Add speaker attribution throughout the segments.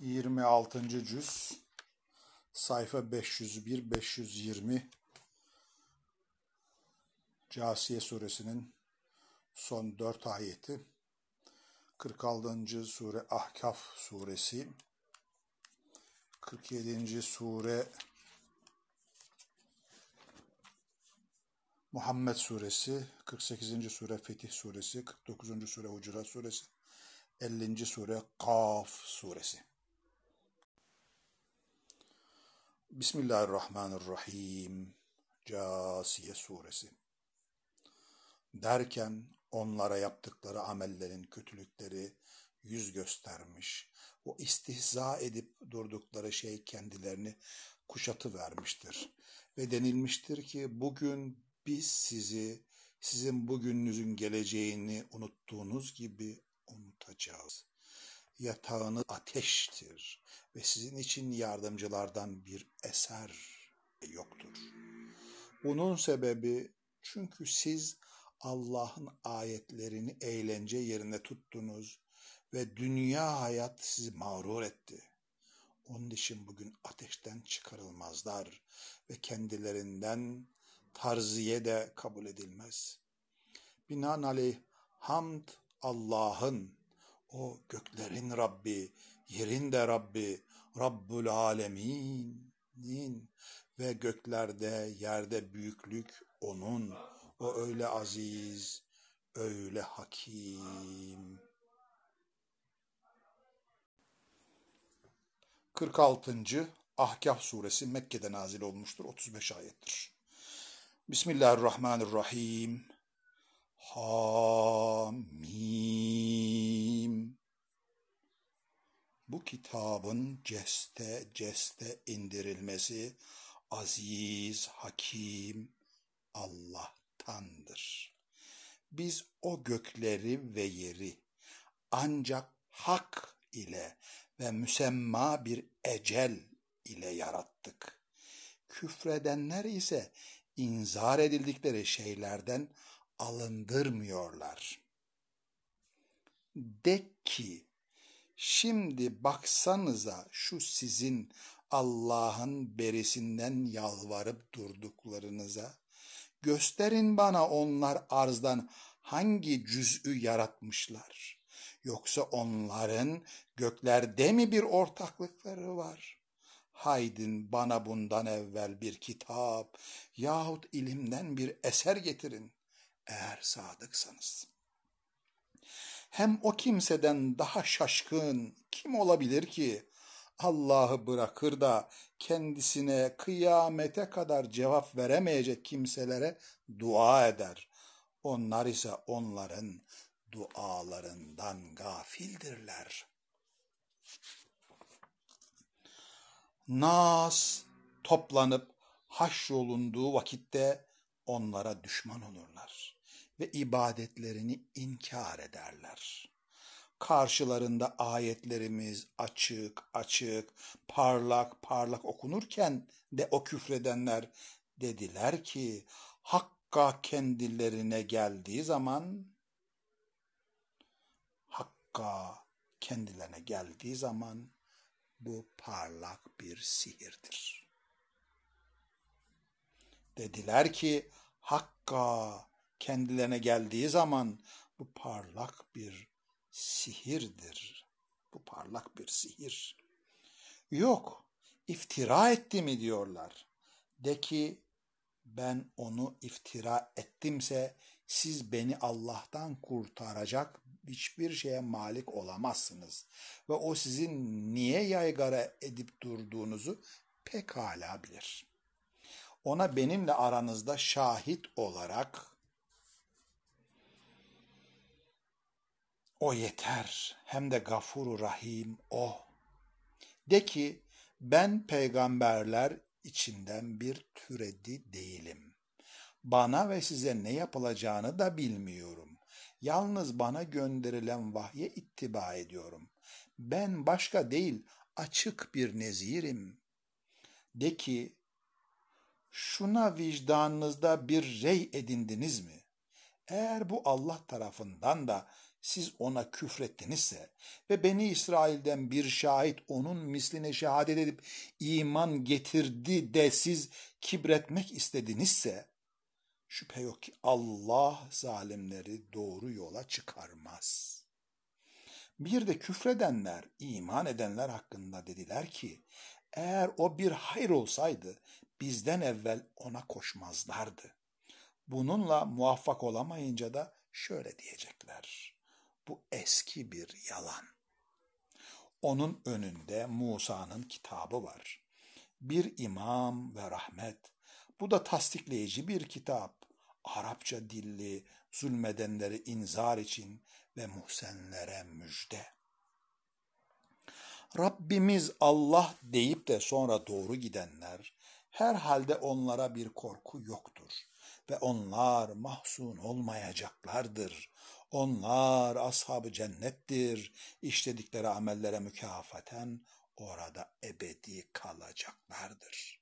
Speaker 1: 26. cüz sayfa 501-520 Casiye suresinin son dört ayeti 46. sure Ahkaf suresi 47. sure Muhammed suresi 48. sure Fetih suresi 49. sure Hucurat suresi 50. sure Kaf suresi Bismillahirrahmanirrahim. Casiye suresi. Derken onlara yaptıkları amellerin kötülükleri yüz göstermiş. O istihza edip durdukları şey kendilerini kuşatı vermiştir. Ve denilmiştir ki bugün biz sizi sizin bugününüzün geleceğini unuttuğunuz gibi unutacağız yatağını ateştir ve sizin için yardımcılardan bir eser yoktur. Bunun sebebi çünkü siz Allah'ın ayetlerini eğlence yerine tuttunuz ve dünya hayat sizi mağrur etti. Onun için bugün ateşten çıkarılmazlar ve kendilerinden tarziye de kabul edilmez. Binaenaleyh hamd Allah'ın o göklerin Rabbi, yerin de Rabbi, Rabbul Alemin'in ve göklerde, yerde büyüklük O'nun. O öyle aziz, öyle hakim. 46. Ahkaf suresi Mekke'de nazil olmuştur. 35 ayettir. Bismillahirrahmanirrahim. Hamim. Bu kitabın ceste ceste indirilmesi aziz, hakim Allah'tandır. Biz o gökleri ve yeri ancak hak ile ve müsemma bir ecel ile yarattık. Küfredenler ise inzar edildikleri şeylerden alındırmıyorlar. De ki, şimdi baksanıza şu sizin Allah'ın berisinden yalvarıp durduklarınıza, gösterin bana onlar arzdan hangi cüz'ü yaratmışlar. Yoksa onların göklerde mi bir ortaklıkları var? Haydin bana bundan evvel bir kitap yahut ilimden bir eser getirin eğer sadıksanız. Hem o kimseden daha şaşkın kim olabilir ki Allah'ı bırakır da kendisine kıyamete kadar cevap veremeyecek kimselere dua eder. Onlar ise onların dualarından gafildirler. Nas toplanıp haşrolunduğu vakitte onlara düşman olurlar ve ibadetlerini inkar ederler. Karşılarında ayetlerimiz açık açık, parlak parlak okunurken de o küfredenler dediler ki Hakka kendilerine geldiği zaman Hakka kendilerine geldiği zaman bu parlak bir sihirdir. Dediler ki Hakka kendilerine geldiği zaman bu parlak bir sihirdir. Bu parlak bir sihir. Yok, iftira etti mi diyorlar. De ki ben onu iftira ettimse siz beni Allah'tan kurtaracak hiçbir şeye malik olamazsınız. Ve o sizin niye yaygara edip durduğunuzu pekala bilir. Ona benimle aranızda şahit olarak O yeter. Hem de gafuru rahim o. De ki ben peygamberler içinden bir türedi değilim. Bana ve size ne yapılacağını da bilmiyorum. Yalnız bana gönderilen vahye ittiba ediyorum. Ben başka değil açık bir nezirim. De ki şuna vicdanınızda bir rey edindiniz mi? Eğer bu Allah tarafından da siz ona küfrettinizse ve Beni İsrail'den bir şahit onun misline şehadet edip iman getirdi de siz kibretmek istedinizse şüphe yok ki Allah zalimleri doğru yola çıkarmaz. Bir de küfredenler, iman edenler hakkında dediler ki eğer o bir hayır olsaydı bizden evvel ona koşmazlardı. Bununla muvaffak olamayınca da şöyle diyecekler. Bu eski bir yalan. Onun önünde Musa'nın kitabı var. Bir imam ve rahmet. Bu da tasdikleyici bir kitap. Arapça dilli, zulmedenleri inzar için ve muhsenlere müjde. Rabbimiz Allah deyip de sonra doğru gidenler, herhalde onlara bir korku yoktur ve onlar mahzun olmayacaklardır. Onlar ashab-ı cennettir. İşledikleri amellere mükafaten orada ebedi kalacaklardır.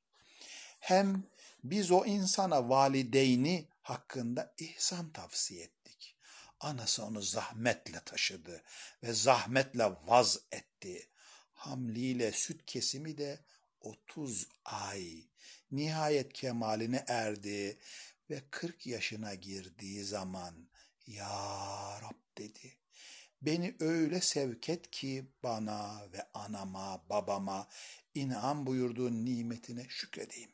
Speaker 1: Hem biz o insana valideyni hakkında ihsan tavsiye ettik. Anası onu zahmetle taşıdı ve zahmetle vaz etti. Hamliyle süt kesimi de 30 ay. Nihayet kemaline erdi ve 40 yaşına girdiği zaman Ya Rab dedi. Beni öyle sevk et ki bana ve anama, babama inam buyurduğun nimetine şükredeyim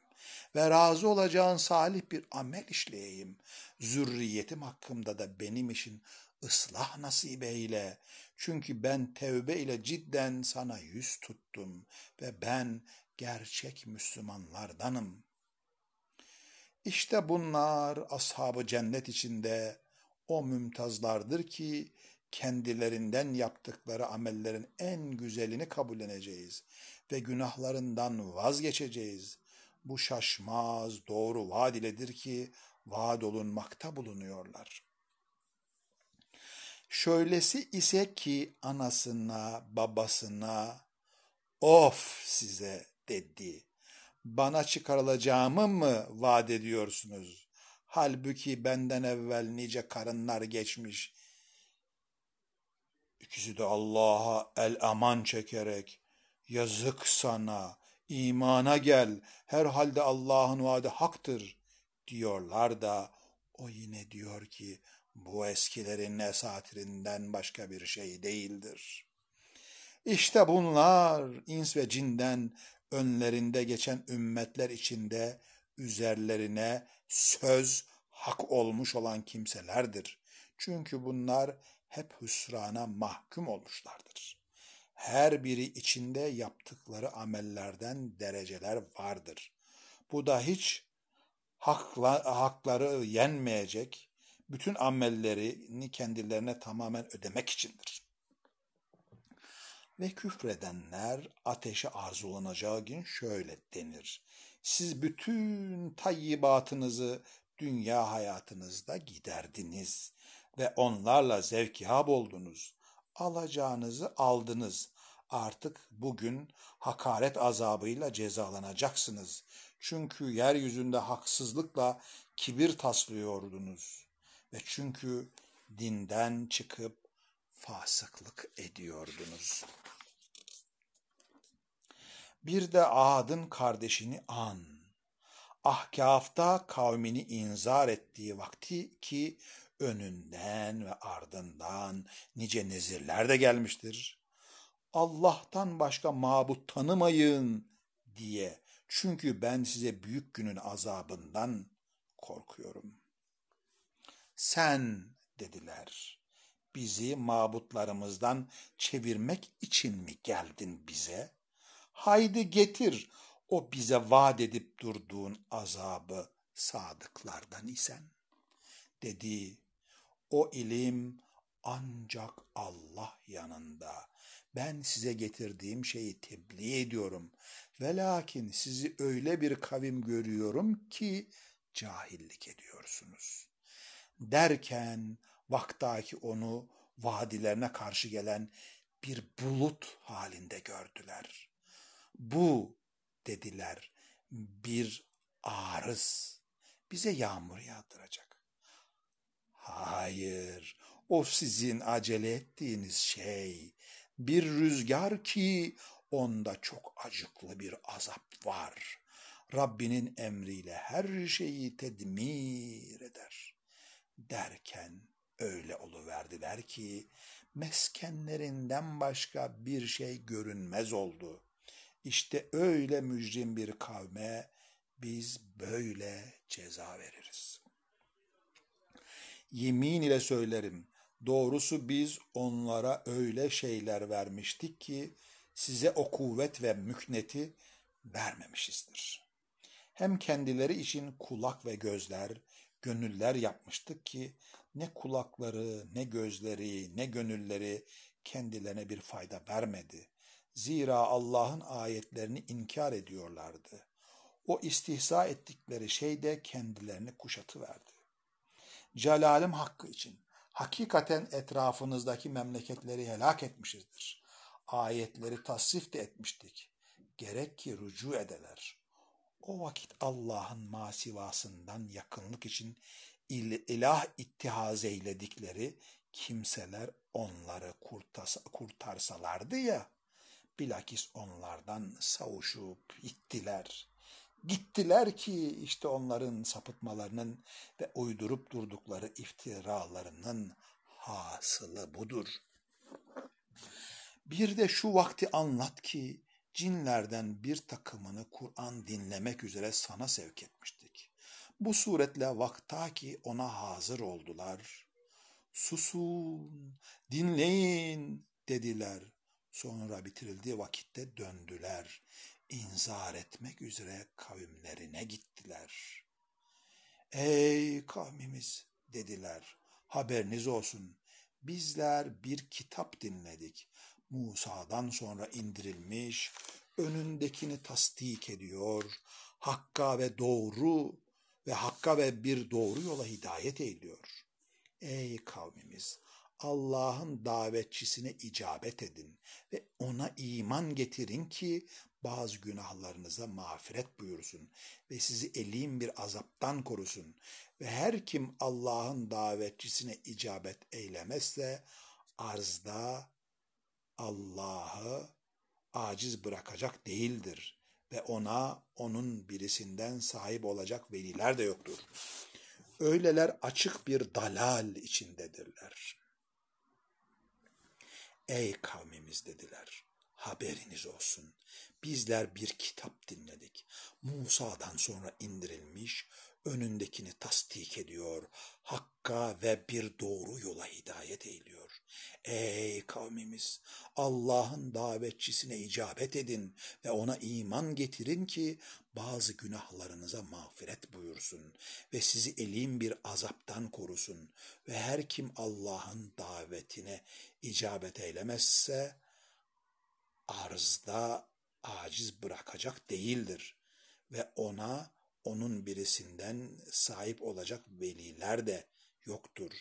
Speaker 1: ve razı olacağın salih bir amel işleyeyim. Zürriyetim hakkında da benim için ıslah nasip eyle. Çünkü ben tevbe ile cidden sana yüz tuttum ve ben gerçek Müslümanlardanım. İşte bunlar ashabı cennet içinde o mümtazlardır ki kendilerinden yaptıkları amellerin en güzelini kabulleneceğiz ve günahlarından vazgeçeceğiz. Bu şaşmaz doğru vaad iledir ki vaad olunmakta bulunuyorlar. Şöylesi ise ki anasına, babasına, of size dedi. Bana çıkarılacağımı mı vaat ediyorsunuz? Halbuki benden evvel nice karınlar geçmiş. İkisi de Allah'a el aman çekerek, yazık sana, imana gel, herhalde Allah'ın vaadi haktır diyorlar da o yine diyor ki bu eskilerin esatirinden başka bir şey değildir. İşte bunlar ins ve cinden önlerinde geçen ümmetler içinde üzerlerine söz hak olmuş olan kimselerdir. Çünkü bunlar hep hüsrana mahkum olmuşlardır. Her biri içinde yaptıkları amellerden dereceler vardır. Bu da hiç hakla, hakları yenmeyecek, bütün amellerini kendilerine tamamen ödemek içindir. Ve küfredenler ateşe arzulanacağı gün şöyle denir. Siz bütün tayyibatınızı dünya hayatınızda giderdiniz ve onlarla zevkihab oldunuz. Alacağınızı aldınız. Artık bugün hakaret azabıyla cezalanacaksınız. Çünkü yeryüzünde haksızlıkla kibir taslıyordunuz ve çünkü dinden çıkıp fasıklık ediyordunuz. Bir de Ad'ın kardeşini An, Ahkaf'ta kavmini inzar ettiği vakti ki önünden ve ardından nice nezirler de gelmiştir. Allah'tan başka mabut tanımayın diye. Çünkü ben size büyük günün azabından korkuyorum. Sen dediler, bizi mabutlarımızdan çevirmek için mi geldin bize? Haydi getir o bize vaat edip durduğun azabı sadıklardan isen. Dedi, o ilim ancak Allah yanında. Ben size getirdiğim şeyi tebliğ ediyorum. Ve lakin sizi öyle bir kavim görüyorum ki cahillik ediyorsunuz. Derken vaktaki onu vadilerine karşı gelen bir bulut halinde gördüler. Bu dediler bir arız bize yağmur yağdıracak. Hayır, O sizin acele ettiğiniz şey bir rüzgar ki onda çok acıklı bir azap var. Rabbinin emriyle her şeyi tedmir eder. Derken öyle oluverdiler ki meskenlerinden başka bir şey görünmez oldu. İşte öyle mücrim bir kavme biz böyle ceza veririz. Yemin ile söylerim, doğrusu biz onlara öyle şeyler vermiştik ki size o kuvvet ve mükneti vermemişizdir. Hem kendileri için kulak ve gözler, gönüller yapmıştık ki ne kulakları, ne gözleri, ne gönülleri kendilerine bir fayda vermedi. Zira Allah'ın ayetlerini inkar ediyorlardı. O istihza ettikleri şey de kendilerini kuşatıverdi. Celalim hakkı için hakikaten etrafınızdaki memleketleri helak etmişizdir. Ayetleri tasvif de etmiştik. Gerek ki rücu edeler. O vakit Allah'ın masivasından yakınlık için il ilah ittihaz eyledikleri kimseler onları kurtarsalardı ya, bilakis onlardan savuşup gittiler. Gittiler ki işte onların sapıtmalarının ve uydurup durdukları iftiralarının hasılı budur. Bir de şu vakti anlat ki cinlerden bir takımını Kur'an dinlemek üzere sana sevk etmiştik. Bu suretle vakta ki ona hazır oldular. Susun, dinleyin dediler. Sonra bitirildiği vakitte döndüler. İnzar etmek üzere kavimlerine gittiler. Ey kavmimiz dediler. Haberiniz olsun. Bizler bir kitap dinledik. Musa'dan sonra indirilmiş, önündekini tasdik ediyor, hakka ve doğru ve hakka ve bir doğru yola hidayet ediyor. Ey kavmimiz! Allah'ın davetçisine icabet edin ve ona iman getirin ki bazı günahlarınıza mağfiret buyursun ve sizi elim bir azaptan korusun. Ve her kim Allah'ın davetçisine icabet eylemezse arzda Allah'ı aciz bırakacak değildir ve ona onun birisinden sahip olacak veliler de yoktur. Öyleler açık bir dalal içindedirler. Ey kavmimiz dediler, haberiniz olsun. Bizler bir kitap dinledik. Musa'dan sonra indirilmiş, önündekini tasdik ediyor, hakka ve bir doğru yola hidayet eyliyor. Ey kavmimiz! Allah'ın davetçisine icabet edin ve ona iman getirin ki bazı günahlarınıza mağfiret buyursun ve sizi elim bir azaptan korusun ve her kim Allah'ın davetine icabet eylemezse arzda aciz bırakacak değildir ve ona onun birisinden sahip olacak veliler de yoktur.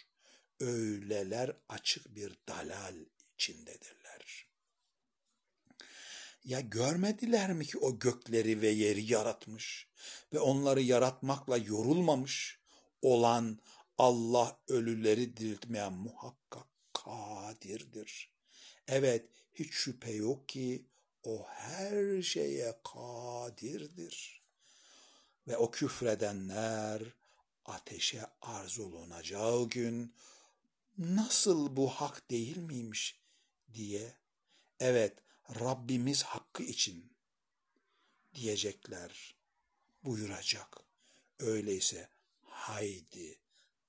Speaker 1: Öyleler açık bir dalal içindedirler. Ya görmediler mi ki o gökleri ve yeri yaratmış ve onları yaratmakla yorulmamış olan Allah ölüleri diriltmeye muhakkak kadirdir. Evet hiç şüphe yok ki o her şeye kadirdir. Ve o küfredenler ateşe arz olunacağı gün nasıl bu hak değil miymiş diye evet Rabbimiz hakkı için diyecekler buyuracak. Öyleyse haydi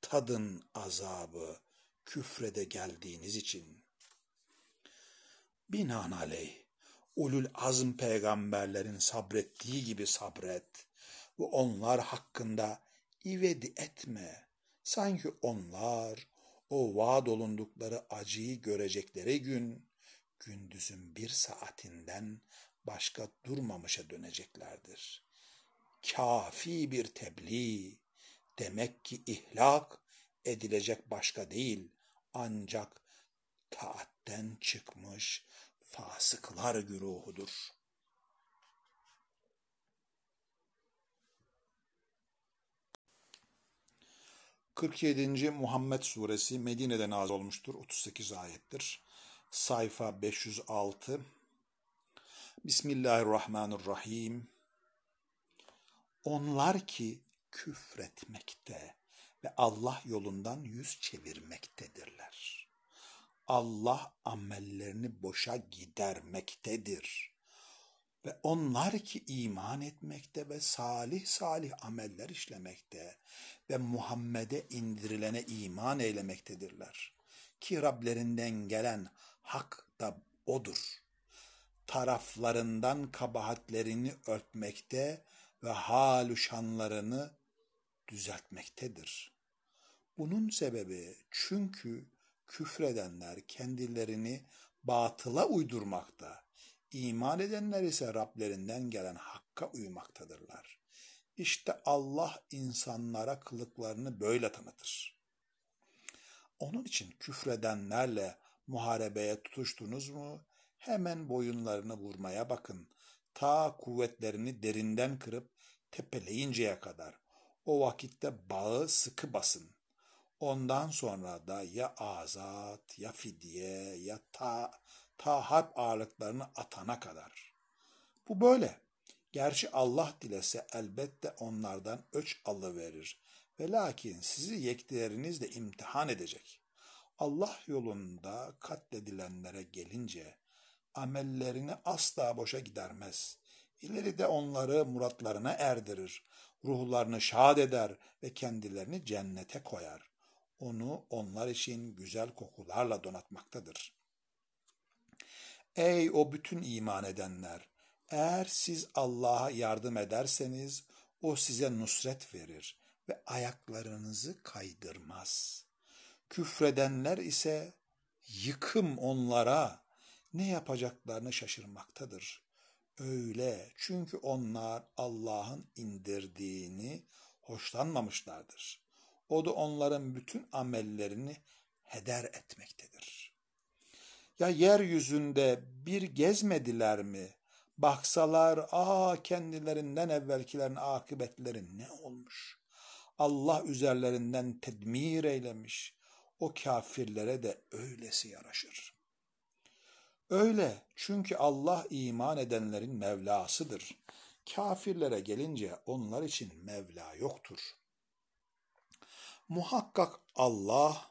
Speaker 1: tadın azabı küfrede geldiğiniz için. Binaenaleyh ulul azm peygamberlerin sabrettiği gibi sabret ve onlar hakkında ivedi etme. Sanki onlar o vaad olundukları acıyı görecekleri gün gündüzün bir saatinden başka durmamışa döneceklerdir. Kafi bir tebliğ, demek ki ihlak edilecek başka değil, ancak taatten çıkmış fasıklar güruhudur. 47. Muhammed Suresi Medine'de nazil olmuştur. 38 ayettir. Sayfa 506. Bismillahirrahmanirrahim. Onlar ki küfretmekte ve Allah yolundan yüz çevirmektedirler. Allah amellerini boşa gidermektedir. Ve onlar ki iman etmekte ve salih salih ameller işlemekte ve Muhammed'e indirilene iman eylemektedirler. Ki Rablerinden gelen hak da odur. Taraflarından kabahatlerini örtmekte ve hal şanlarını düzeltmektedir. Bunun sebebi çünkü küfredenler kendilerini batıla uydurmakta, iman edenler ise Rablerinden gelen hakka uymaktadırlar. İşte Allah insanlara kılıklarını böyle tanıtır. Onun için küfredenlerle muharebeye tutuştunuz mu hemen boyunlarını vurmaya bakın. Ta kuvvetlerini derinden kırıp tepeleyinceye kadar. O vakitte bağı sıkı basın. Ondan sonra da ya azat, ya fidye, ya ta, ta harp ağırlıklarını atana kadar. Bu böyle. Gerçi Allah dilese elbette onlardan öç alıverir. Ve lakin sizi yeklerinizle imtihan edecek. Allah yolunda katledilenlere gelince amellerini asla boşa gidermez. İleride onları muratlarına erdirir, ruhlarını şad eder ve kendilerini cennete koyar. Onu onlar için güzel kokularla donatmaktadır. Ey o bütün iman edenler! Eğer siz Allah'a yardım ederseniz o size nusret verir ve ayaklarınızı kaydırmaz. Küfredenler ise yıkım onlara ne yapacaklarını şaşırmaktadır. Öyle çünkü onlar Allah'ın indirdiğini hoşlanmamışlardır. O da onların bütün amellerini heder etmektedir. Ya yeryüzünde bir gezmediler mi? Baksalar, aa kendilerinden evvelkilerin akıbetleri ne olmuş? Allah üzerlerinden tedmir eylemiş. O kafirlere de öylesi yaraşır. Öyle çünkü Allah iman edenlerin Mevlasıdır. Kafirlere gelince onlar için Mevla yoktur. Muhakkak Allah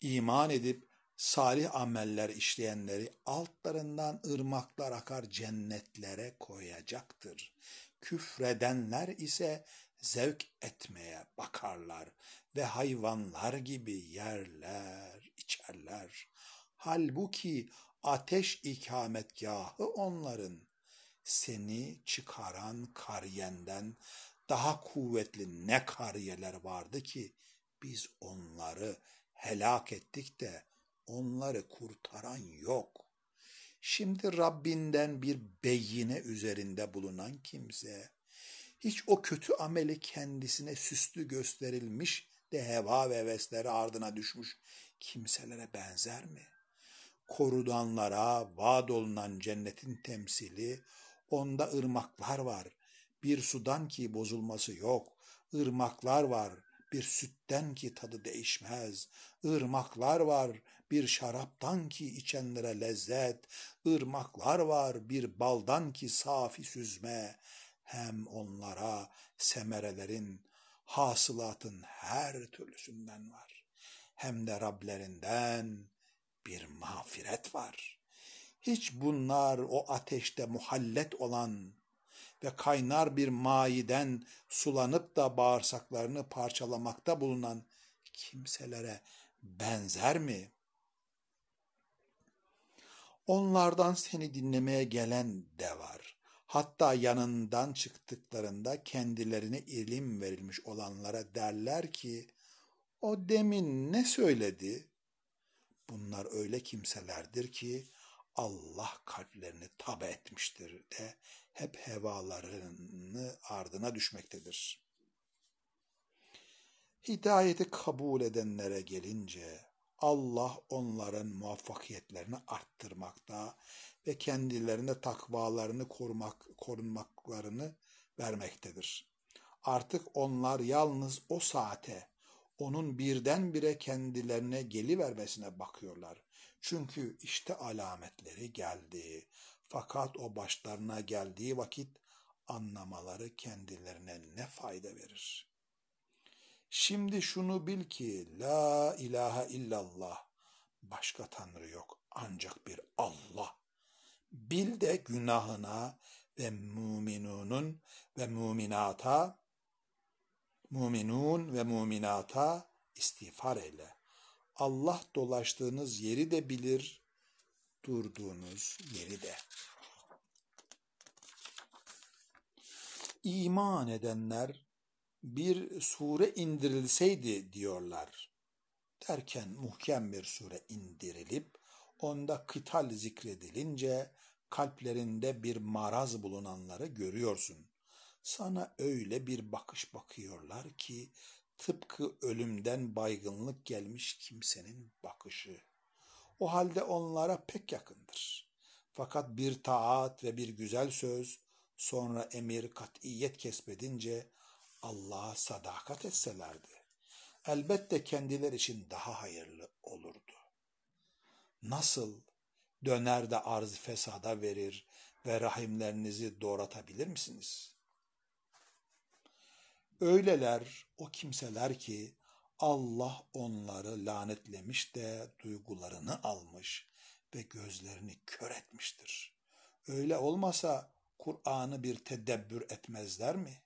Speaker 1: iman edip salih ameller işleyenleri altlarından ırmaklar akar cennetlere koyacaktır. Küfredenler ise zevk etmeye bakarlar ve hayvanlar gibi yerler, içerler. Halbuki ateş ikametgahı onların. Seni çıkaran kariyenden daha kuvvetli ne kariyeler vardı ki biz onları helak ettik de onları kurtaran yok. Şimdi Rabbinden bir beyine üzerinde bulunan kimse, hiç o kötü ameli kendisine süslü gösterilmiş de heva ve hevesleri ardına düşmüş kimselere benzer mi? Korudanlara vaad olunan cennetin temsili, onda ırmaklar var. Bir sudan ki bozulması yok. Irmaklar var, bir sütten ki tadı değişmez. Irmaklar var, bir şaraptan ki içenlere lezzet. Irmaklar var, bir baldan ki safi süzme. Hem onlara semerelerin, hasılatın her türlüsünden var. Hem de Rablerinden bir mağfiret var. Hiç bunlar o ateşte muhallet olan ve kaynar bir mayiden sulanıp da bağırsaklarını parçalamakta bulunan kimselere benzer mi? Onlardan seni dinlemeye gelen de var. Hatta yanından çıktıklarında kendilerine ilim verilmiş olanlara derler ki, o demin ne söyledi? Bunlar öyle kimselerdir ki Allah kalplerini tabe etmiştir de hep hevalarını ardına düşmektedir. Hidayeti kabul edenlere gelince Allah onların muvaffakiyetlerini arttırmakta ve kendilerine takvalarını korumak, korunmaklarını vermektedir. Artık onlar yalnız o saate, onun birdenbire kendilerine gelivermesine bakıyorlar. Çünkü işte alametleri geldi. Fakat o başlarına geldiği vakit anlamaları kendilerine ne fayda verir? Şimdi şunu bil ki la ilahe illallah başka tanrı yok ancak bir Allah. Bil de günahına ve müminunun ve müminata müminun ve müminata istiğfar eyle. Allah dolaştığınız yeri de bilir, durduğunuz yeri de. İman edenler bir sure indirilseydi diyorlar. Derken muhkem bir sure indirilip onda kıtal zikredilince kalplerinde bir maraz bulunanları görüyorsun. Sana öyle bir bakış bakıyorlar ki tıpkı ölümden baygınlık gelmiş kimsenin bakışı. O halde onlara pek yakındır. Fakat bir taat ve bir güzel söz sonra emir katiyet kesbedince Allah'a sadakat etselerdi. Elbette kendiler için daha hayırlı olurdu. Nasıl döner de arz fesada verir ve rahimlerinizi doğratabilir misiniz? Öyleler o kimseler ki Allah onları lanetlemiş de duygularını almış ve gözlerini kör etmiştir. Öyle olmasa Kur'an'ı bir tedebbür etmezler mi?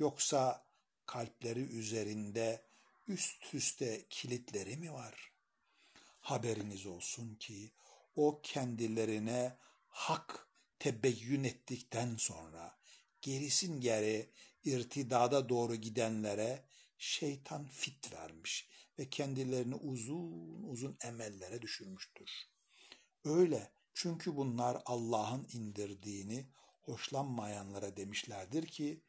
Speaker 1: Yoksa kalpleri üzerinde üst üste kilitleri mi var? Haberiniz olsun ki o kendilerine hak tebeyyün ettikten sonra gerisin geri irtidada doğru gidenlere şeytan fit vermiş ve kendilerini uzun uzun emellere düşürmüştür. Öyle çünkü bunlar Allah'ın indirdiğini hoşlanmayanlara demişlerdir ki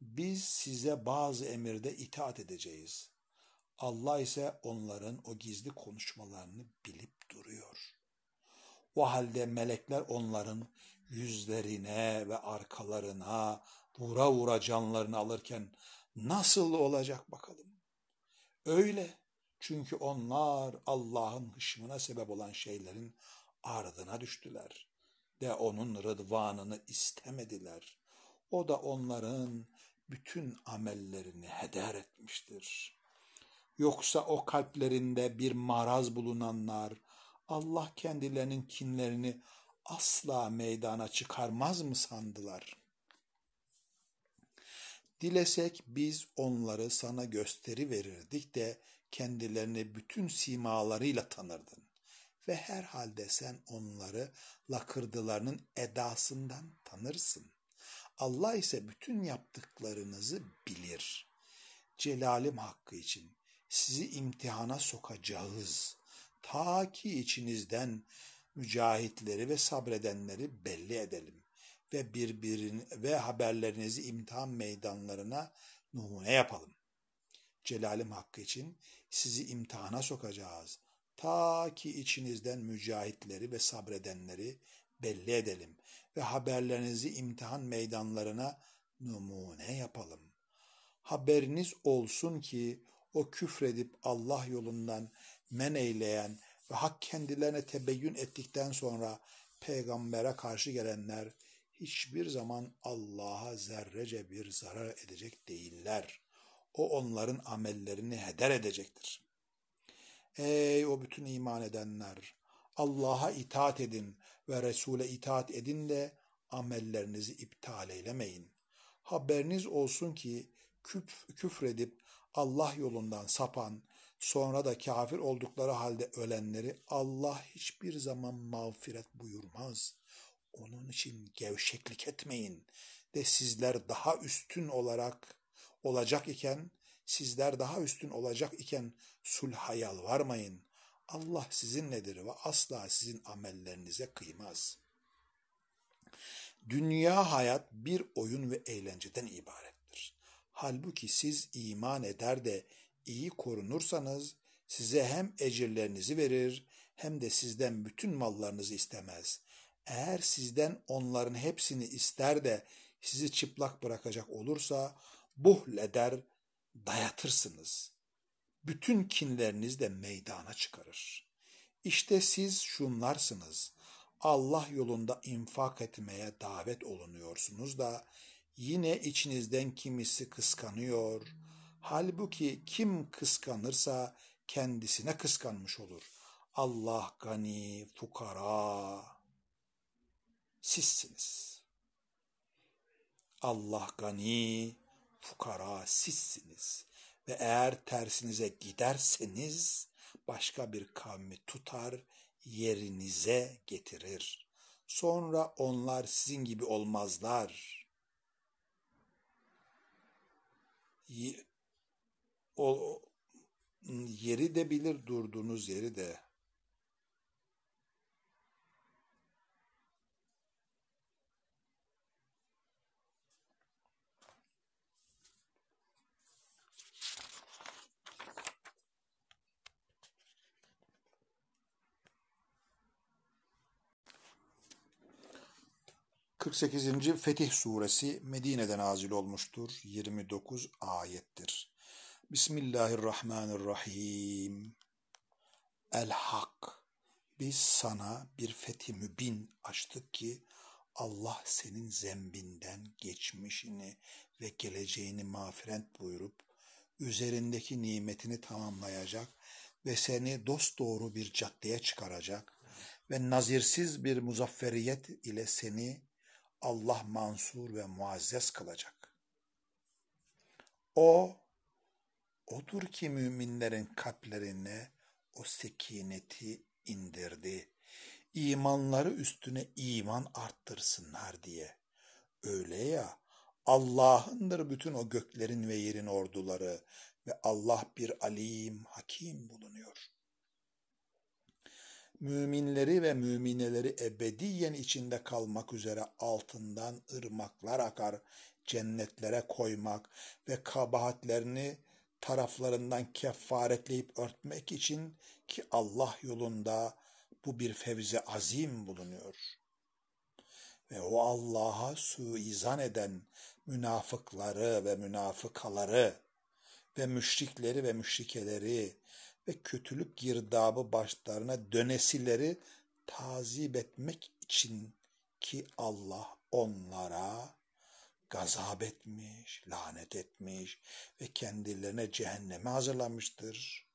Speaker 1: biz size bazı emirde itaat edeceğiz. Allah ise onların o gizli konuşmalarını bilip duruyor. O halde melekler onların yüzlerine ve arkalarına vura vura canlarını alırken nasıl olacak bakalım. Öyle çünkü onlar Allah'ın hışmına sebep olan şeylerin ardına düştüler de onun rıdvanını istemediler. O da onların bütün amellerini heder etmiştir. Yoksa o kalplerinde bir maraz bulunanlar Allah kendilerinin kinlerini asla meydana çıkarmaz mı sandılar? Dilesek biz onları sana gösteri verirdik de kendilerini bütün simalarıyla tanırdın. Ve herhalde sen onları lakırdılarının edasından tanırsın. Allah ise bütün yaptıklarınızı bilir. Celalim hakkı için sizi imtihana sokacağız. Ta ki içinizden mücahitleri ve sabredenleri belli edelim ve birbirini ve haberlerinizi imtihan meydanlarına numune yapalım. Celalim hakkı için sizi imtihana sokacağız. Ta ki içinizden mücahitleri ve sabredenleri belli edelim ve haberlerinizi imtihan meydanlarına numune yapalım. Haberiniz olsun ki o küfredip Allah yolundan men eyleyen ve hak kendilerine tebeyyün ettikten sonra peygambere karşı gelenler hiçbir zaman Allah'a zerrece bir zarar edecek değiller. O onların amellerini heder edecektir. Ey o bütün iman edenler! Allah'a itaat edin ve Resul'e itaat edin de amellerinizi iptal eylemeyin. Haberiniz olsun ki küf, küfredip Allah yolundan sapan, sonra da kafir oldukları halde ölenleri Allah hiçbir zaman mağfiret buyurmaz. Onun için gevşeklik etmeyin de sizler daha üstün olarak olacak iken, sizler daha üstün olacak iken sulha yalvarmayın. Allah sizinledir ve asla sizin amellerinize kıymaz. Dünya hayat bir oyun ve eğlenceden ibarettir. Halbuki siz iman eder de iyi korunursanız size hem ecirlerinizi verir hem de sizden bütün mallarınızı istemez. Eğer sizden onların hepsini ister de sizi çıplak bırakacak olursa buhl eder, dayatırsınız. Bütün kinleriniz de meydana çıkarır. İşte siz şunlarsınız. Allah yolunda infak etmeye davet olunuyorsunuz da yine içinizden kimisi kıskanıyor. Halbuki kim kıskanırsa kendisine kıskanmış olur. Allah gani, fukara sizsiniz. Allah gani, fukara sizsiniz. Ve eğer tersinize giderseniz başka bir kavmi tutar, yerinize getirir. Sonra onlar sizin gibi olmazlar. O, yeri de bilir, durduğunuz yeri de. 48. Fetih Suresi Medine'de nazil olmuştur. 29 ayettir. Bismillahirrahmanirrahim. El Hak. Biz sana bir fethi mübin açtık ki Allah senin zembinden geçmişini ve geleceğini mağfiret buyurup üzerindeki nimetini tamamlayacak ve seni dosdoğru bir caddeye çıkaracak ve nazirsiz bir muzafferiyet ile seni Allah mansur ve muazzez kılacak. O, odur ki müminlerin kalplerine o sekineti indirdi. İmanları üstüne iman arttırsınlar diye. Öyle ya, Allah'ındır bütün o göklerin ve yerin orduları ve Allah bir alim, hakim bulunuyor.'' Müminleri ve mümineleri ebediyen içinde kalmak üzere altından ırmaklar akar, cennetlere koymak ve kabahatlerini taraflarından kefaretleyip örtmek için ki Allah yolunda bu bir fevzi azim bulunuyor. Ve o Allah'a suizan eden münafıkları ve münafıkaları ve müşrikleri ve müşrikeleri ve kötülük girdabı başlarına dönesileri tazip etmek için ki Allah onlara gazap etmiş, lanet etmiş ve kendilerine cehenneme hazırlamıştır.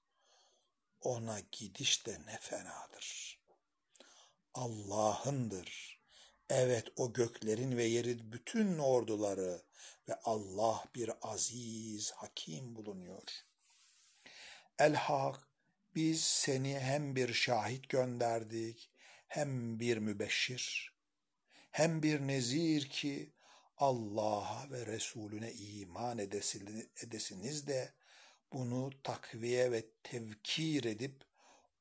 Speaker 1: Ona gidiş de ne fenadır. Allah'ındır. Evet o göklerin ve yerin bütün orduları ve Allah bir aziz, hakim bulunuyor.'' El-Hak biz seni hem bir şahit gönderdik hem bir mübeşşir hem bir nezir ki Allah'a ve Resulüne iman edesiniz de bunu takviye ve tevkir edip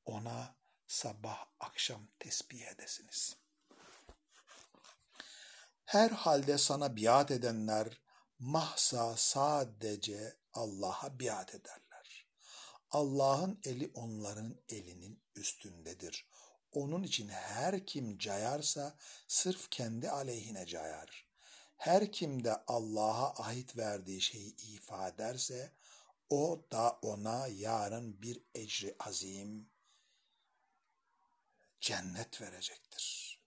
Speaker 1: ona sabah akşam tesbih edesiniz. Her halde sana biat edenler mahsa sadece Allah'a biat eder. Allah'ın eli onların elinin üstündedir. Onun için her kim cayarsa sırf kendi aleyhine cayar. Her kim de Allah'a ait verdiği şeyi ifade ederse o da ona yarın bir ecri azim cennet verecektir.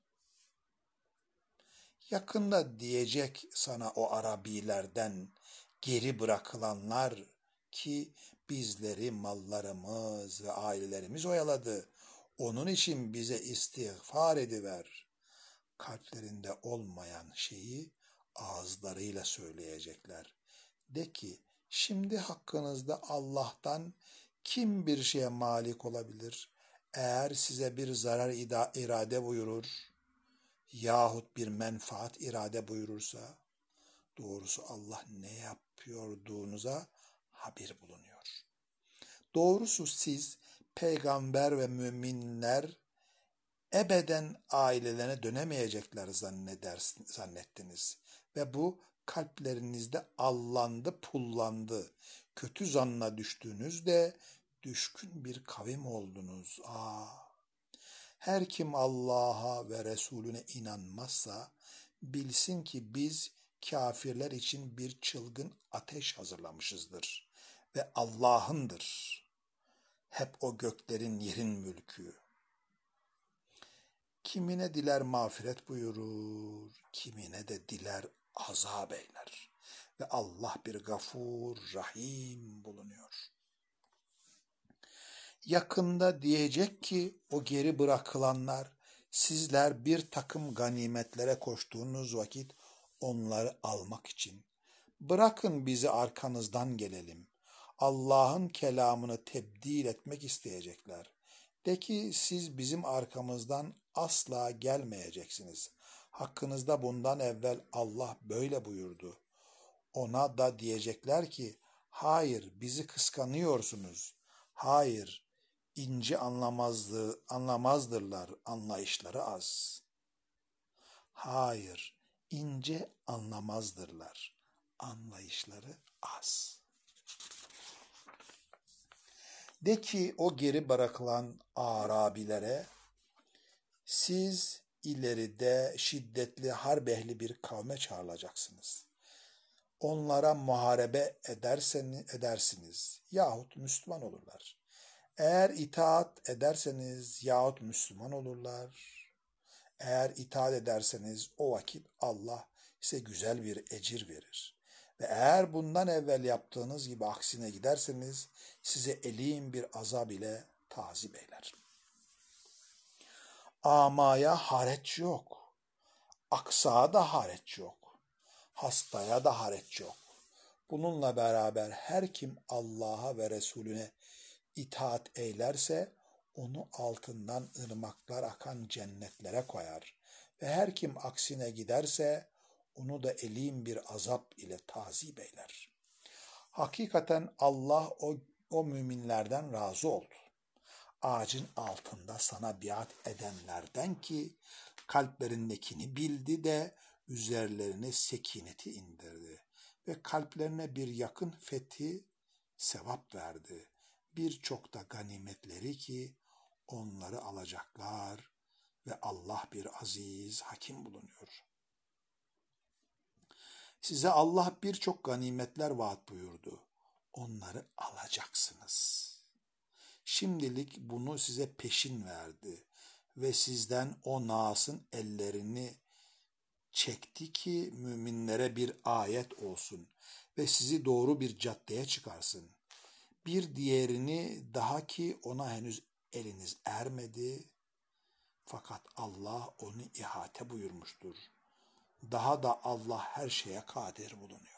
Speaker 1: Yakında diyecek sana o Arabilerden geri bırakılanlar ki bizleri mallarımız ve ailelerimiz oyaladı. Onun için bize istiğfar ediver. Kalplerinde olmayan şeyi ağızlarıyla söyleyecekler. De ki şimdi hakkınızda Allah'tan kim bir şeye malik olabilir? Eğer size bir zarar irade buyurur yahut bir menfaat irade buyurursa doğrusu Allah ne yapıyorduğunuza haber bulunuyor. Doğrusu siz peygamber ve müminler ebeden ailelerine dönemeyecekler zannettiniz. Ve bu kalplerinizde allandı, pullandı. Kötü zanna düştüğünüzde düşkün bir kavim oldunuz. Aa! Her kim Allah'a ve Resulüne inanmazsa bilsin ki biz kafirler için bir çılgın ateş hazırlamışızdır ve Allah'ındır. Hep o göklerin yerin mülkü. Kimine diler mağfiret buyurur, kimine de diler azap eyler. Ve Allah bir gafur, rahim bulunuyor. Yakında diyecek ki o geri bırakılanlar, sizler bir takım ganimetlere koştuğunuz vakit onları almak için. Bırakın bizi arkanızdan gelelim. Allah'ın kelamını tebdil etmek isteyecekler. De ki siz bizim arkamızdan asla gelmeyeceksiniz. Hakkınızda bundan evvel Allah böyle buyurdu. Ona da diyecekler ki, hayır bizi kıskanıyorsunuz. Hayır, ince anlamazdı, anlamazdırlar, anlayışları az. Hayır, ince anlamazdırlar, anlayışları az. De ki o geri bırakılan Arabilere, siz ileride şiddetli harp ehli bir kavme çağrılacaksınız. Onlara muharebe ederseniz, edersiniz yahut Müslüman olurlar. Eğer itaat ederseniz yahut Müslüman olurlar. Eğer itaat ederseniz o vakit Allah size güzel bir ecir verir. Ve eğer bundan evvel yaptığınız gibi aksine giderseniz size elim bir azab ile tazip eyler. Amaya hareç yok. Aksağa da hareç yok. Hastaya da hareç yok. Bununla beraber her kim Allah'a ve Resulüne itaat eylerse onu altından ırmaklar akan cennetlere koyar. Ve her kim aksine giderse onu da elim bir azap ile tazip eyler. Hakikaten Allah o, o müminlerden razı oldu. Ağacın altında sana biat edenlerden ki kalplerindekini bildi de üzerlerine sekineti indirdi ve kalplerine bir yakın fethi sevap verdi. Birçok da ganimetleri ki onları alacaklar ve Allah bir aziz hakim bulunuyor. Size Allah birçok ganimetler vaat buyurdu. Onları alacaksınız. Şimdilik bunu size peşin verdi ve sizden o Nas'ın ellerini çekti ki müminlere bir ayet olsun ve sizi doğru bir caddeye çıkarsın. Bir diğerini daha ki ona henüz eliniz ermedi fakat Allah onu ihate buyurmuştur.'' Daha da Allah her şeye kadir bulunuyor.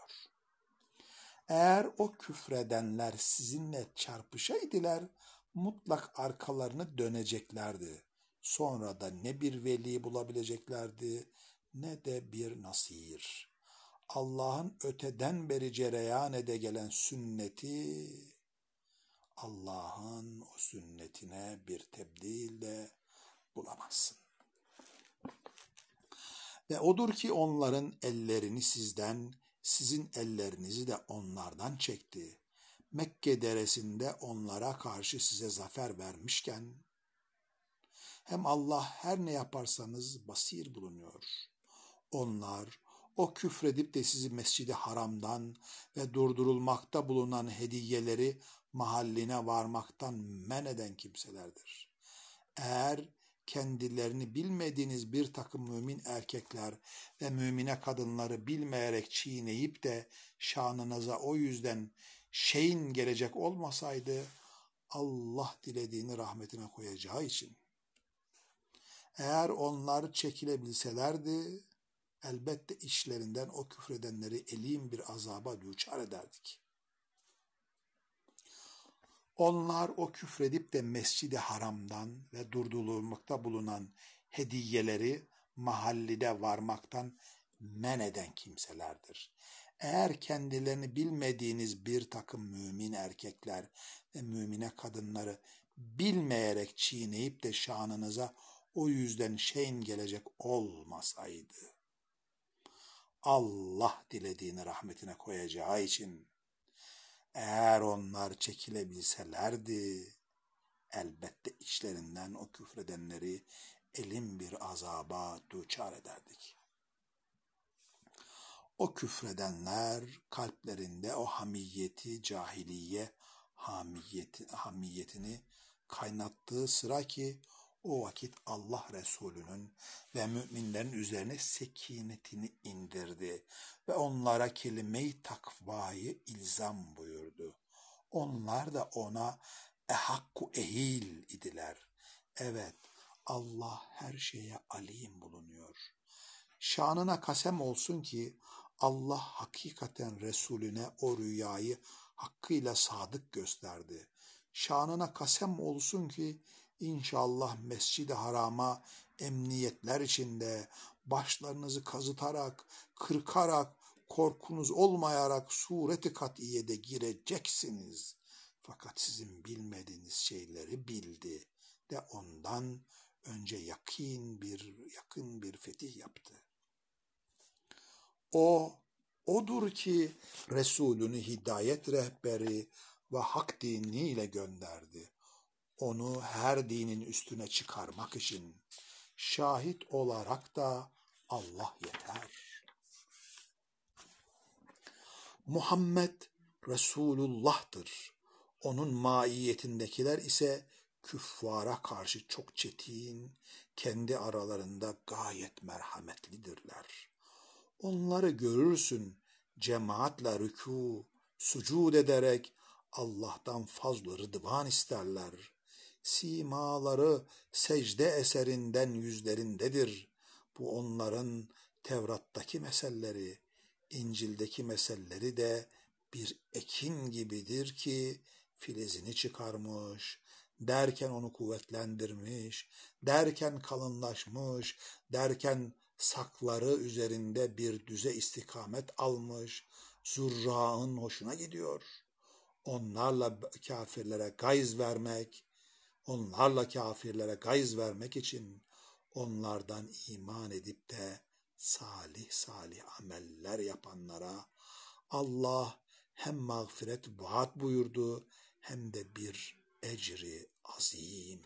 Speaker 1: Eğer o küfredenler sizinle çarpışaydılar, mutlak arkalarını döneceklerdi. Sonra da ne bir veli bulabileceklerdi, ne de bir nasir. Allah'ın öteden beri cereyan ede gelen sünneti, Allah'ın o sünnetine bir tebdil de bulamazsın. Ve odur ki onların ellerini sizden, sizin ellerinizi de onlardan çekti. Mekke deresinde onlara karşı size zafer vermişken, hem Allah her ne yaparsanız basir bulunuyor. Onlar o küfredip de sizi mescidi haramdan ve durdurulmakta bulunan hediyeleri mahalline varmaktan men eden kimselerdir. Eğer kendilerini bilmediğiniz bir takım mümin erkekler ve mümine kadınları bilmeyerek çiğneyip de şanınıza o yüzden şeyin gelecek olmasaydı Allah dilediğini rahmetine koyacağı için. Eğer onlar çekilebilselerdi elbette işlerinden o küfredenleri elim bir azaba düçar ederdik. Onlar o küfredip de mescidi haramdan ve durdurulmakta bulunan hediyeleri mahallide varmaktan men eden kimselerdir. Eğer kendilerini bilmediğiniz bir takım mümin erkekler ve mümine kadınları bilmeyerek çiğneyip de şanınıza o yüzden şeyin gelecek olmasaydı, Allah dilediğini rahmetine koyacağı için eğer onlar çekilebilselerdi, elbette içlerinden o küfredenleri elim bir azaba duçar ederdik. O küfredenler kalplerinde o hamiyeti, cahiliye, hamiyeti, hamiyetini kaynattığı sıra ki o vakit Allah Resulü'nün ve müminlerin üzerine sekinetini indirdi ve onlara kelime-i takvayı ilzam buyurdu. Onlar da ona ehakku ehil idiler. Evet, Allah her şeye alim bulunuyor. Şanına kasem olsun ki Allah hakikaten Resulüne o rüyayı hakkıyla sadık gösterdi. Şanına kasem olsun ki İnşallah Mescid-i Haram'a emniyetler içinde başlarınızı kazıtarak, kırkarak, korkunuz olmayarak sureti katiyede gireceksiniz. Fakat sizin bilmediğiniz şeyleri bildi de ondan önce yakın bir yakın bir fetih yaptı. O odur ki Resulünü hidayet rehberi ve hak diniyle gönderdi onu her dinin üstüne çıkarmak için şahit olarak da Allah yeter. Muhammed Resulullah'tır. Onun maiyetindekiler ise küffara karşı çok çetin, kendi aralarında gayet merhametlidirler. Onları görürsün cemaatle rükû, sucud ederek Allah'tan fazla rıdvan isterler simaları secde eserinden yüzlerindedir. Bu onların Tevrat'taki meselleri, İncil'deki meselleri de bir ekin gibidir ki filizini çıkarmış, derken onu kuvvetlendirmiş, derken kalınlaşmış, derken sakları üzerinde bir düze istikamet almış, zurrağın hoşuna gidiyor. Onlarla kafirlere gayz vermek, onlarla kafirlere gayz vermek için onlardan iman edip de salih salih ameller yapanlara Allah hem mağfiret vaat buyurdu hem de bir ecri azim.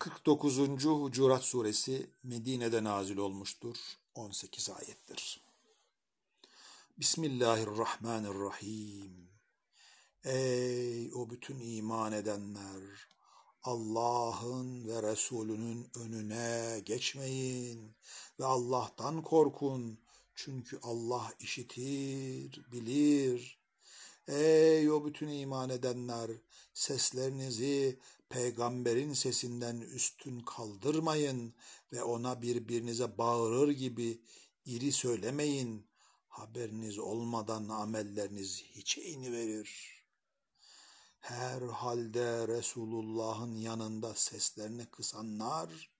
Speaker 1: 49. Hucurat Suresi Medine'de nazil olmuştur. 18 ayettir. Bismillahirrahmanirrahim. Ey o bütün iman edenler! Allah'ın ve Resulünün önüne geçmeyin ve Allah'tan korkun. Çünkü Allah işitir, bilir. Ey o bütün iman edenler! Seslerinizi peygamberin sesinden üstün kaldırmayın ve ona birbirinize bağırır gibi iri söylemeyin. Haberiniz olmadan amelleriniz hiçe verir. Her halde Resulullah'ın yanında seslerini kısanlar,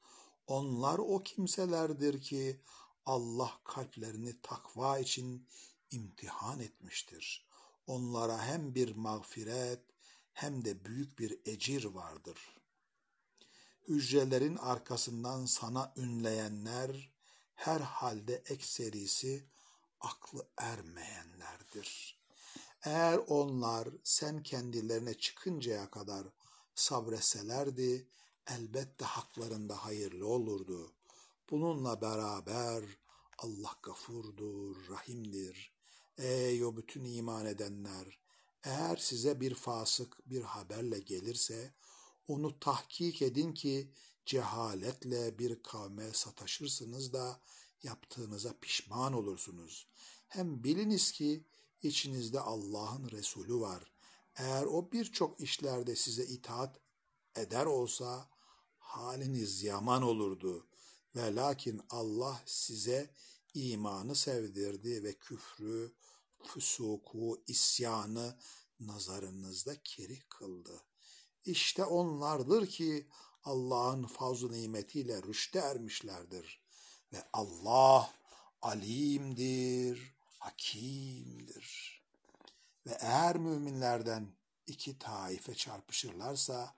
Speaker 1: onlar o kimselerdir ki Allah kalplerini takva için imtihan etmiştir. Onlara hem bir mağfiret hem de büyük bir ecir vardır. Hücrelerin arkasından sana ünleyenler her halde ekserisi aklı ermeyenlerdir. Eğer onlar sen kendilerine çıkıncaya kadar sabreselerdi elbette haklarında hayırlı olurdu. Bununla beraber Allah gafurdur, rahimdir. Ey o bütün iman edenler! Eğer size bir fasık bir haberle gelirse onu tahkik edin ki cehaletle bir kavme sataşırsınız da yaptığınıza pişman olursunuz. Hem biliniz ki içinizde Allah'ın Resulü var. Eğer o birçok işlerde size itaat eder olsa haliniz yaman olurdu. Ve lakin Allah size imanı sevdirdi ve küfrü, fusuku, isyanı nazarınızda kerih kıldı. İşte onlardır ki Allah'ın fazl nimetiyle rüşte ermişlerdir. Ve Allah alimdir, hakimdir. Ve eğer müminlerden iki taife çarpışırlarsa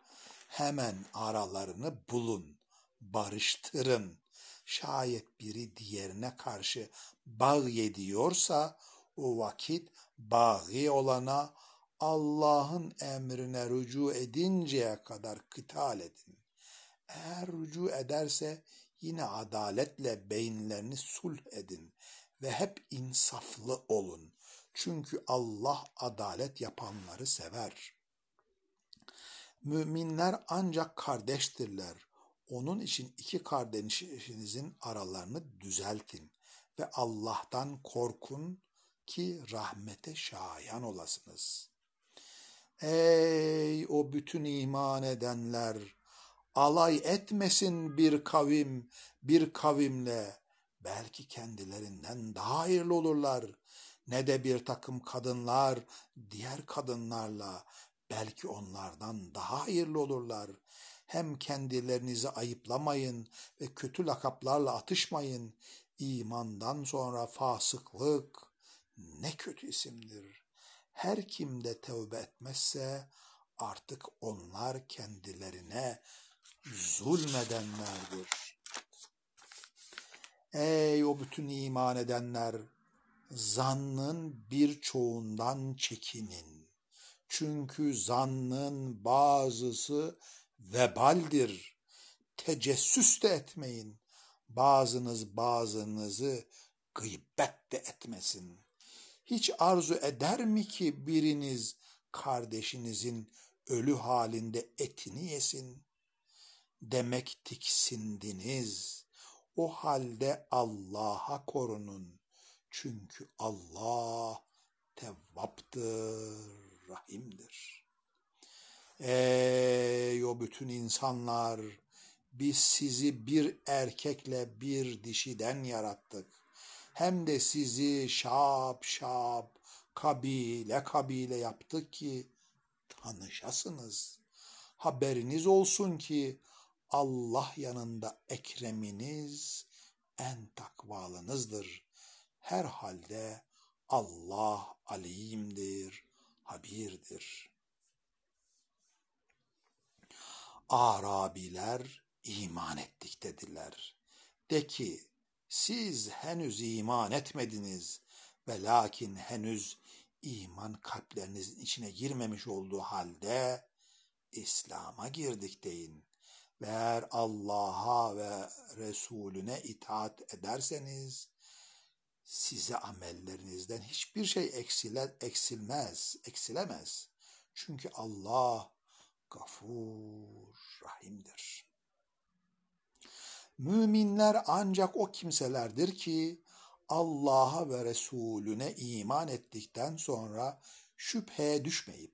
Speaker 1: hemen aralarını bulun, barıştırın. Şayet biri diğerine karşı bağ yediyorsa o vakit bağı olana Allah'ın emrine rücu edinceye kadar kıtal edin. Eğer rücu ederse yine adaletle beyinlerini sulh edin ve hep insaflı olun. Çünkü Allah adalet yapanları sever. Müminler ancak kardeştirler. Onun için iki kardeşinizin aralarını düzeltin ve Allah'tan korkun ki rahmete şayan olasınız. Ey o bütün iman edenler! Alay etmesin bir kavim bir kavimle. Belki kendilerinden daha hayırlı olurlar. Ne de bir takım kadınlar diğer kadınlarla belki onlardan daha hayırlı olurlar. Hem kendilerinizi ayıplamayın ve kötü lakaplarla atışmayın. İmandan sonra fasıklık ne kötü isimdir. Her kim de tevbe etmezse artık onlar kendilerine zulmedenlerdir. Ey o bütün iman edenler! Zannın birçoğundan çekinin. Çünkü zannın bazısı vebaldir. Tecessüs de etmeyin. Bazınız bazınızı gıybet de etmesin. Hiç arzu eder mi ki biriniz kardeşinizin ölü halinde etini yesin? Demek tiksindiniz. O halde Allah'a korunun. Çünkü Allah tevvaptır, rahimdir. Ey o bütün insanlar! Biz sizi bir erkekle bir dişiden yarattık. Hem de sizi şap şap, kabile kabile yaptık ki tanışasınız. Haberiniz olsun ki Allah yanında ekreminiz en takvalınızdır. Herhalde Allah alimdir, habirdir. Arabiler iman ettik dediler. De ki siz henüz iman etmediniz ve lakin henüz iman kalplerinizin içine girmemiş olduğu halde İslam'a girdik deyin. Ve eğer Allah'a ve Resulüne itaat ederseniz size amellerinizden hiçbir şey eksiler, eksilmez, eksilemez. Çünkü Allah gafur, rahimdir. Müminler ancak o kimselerdir ki Allah'a ve Resulüne iman ettikten sonra şüpheye düşmeyip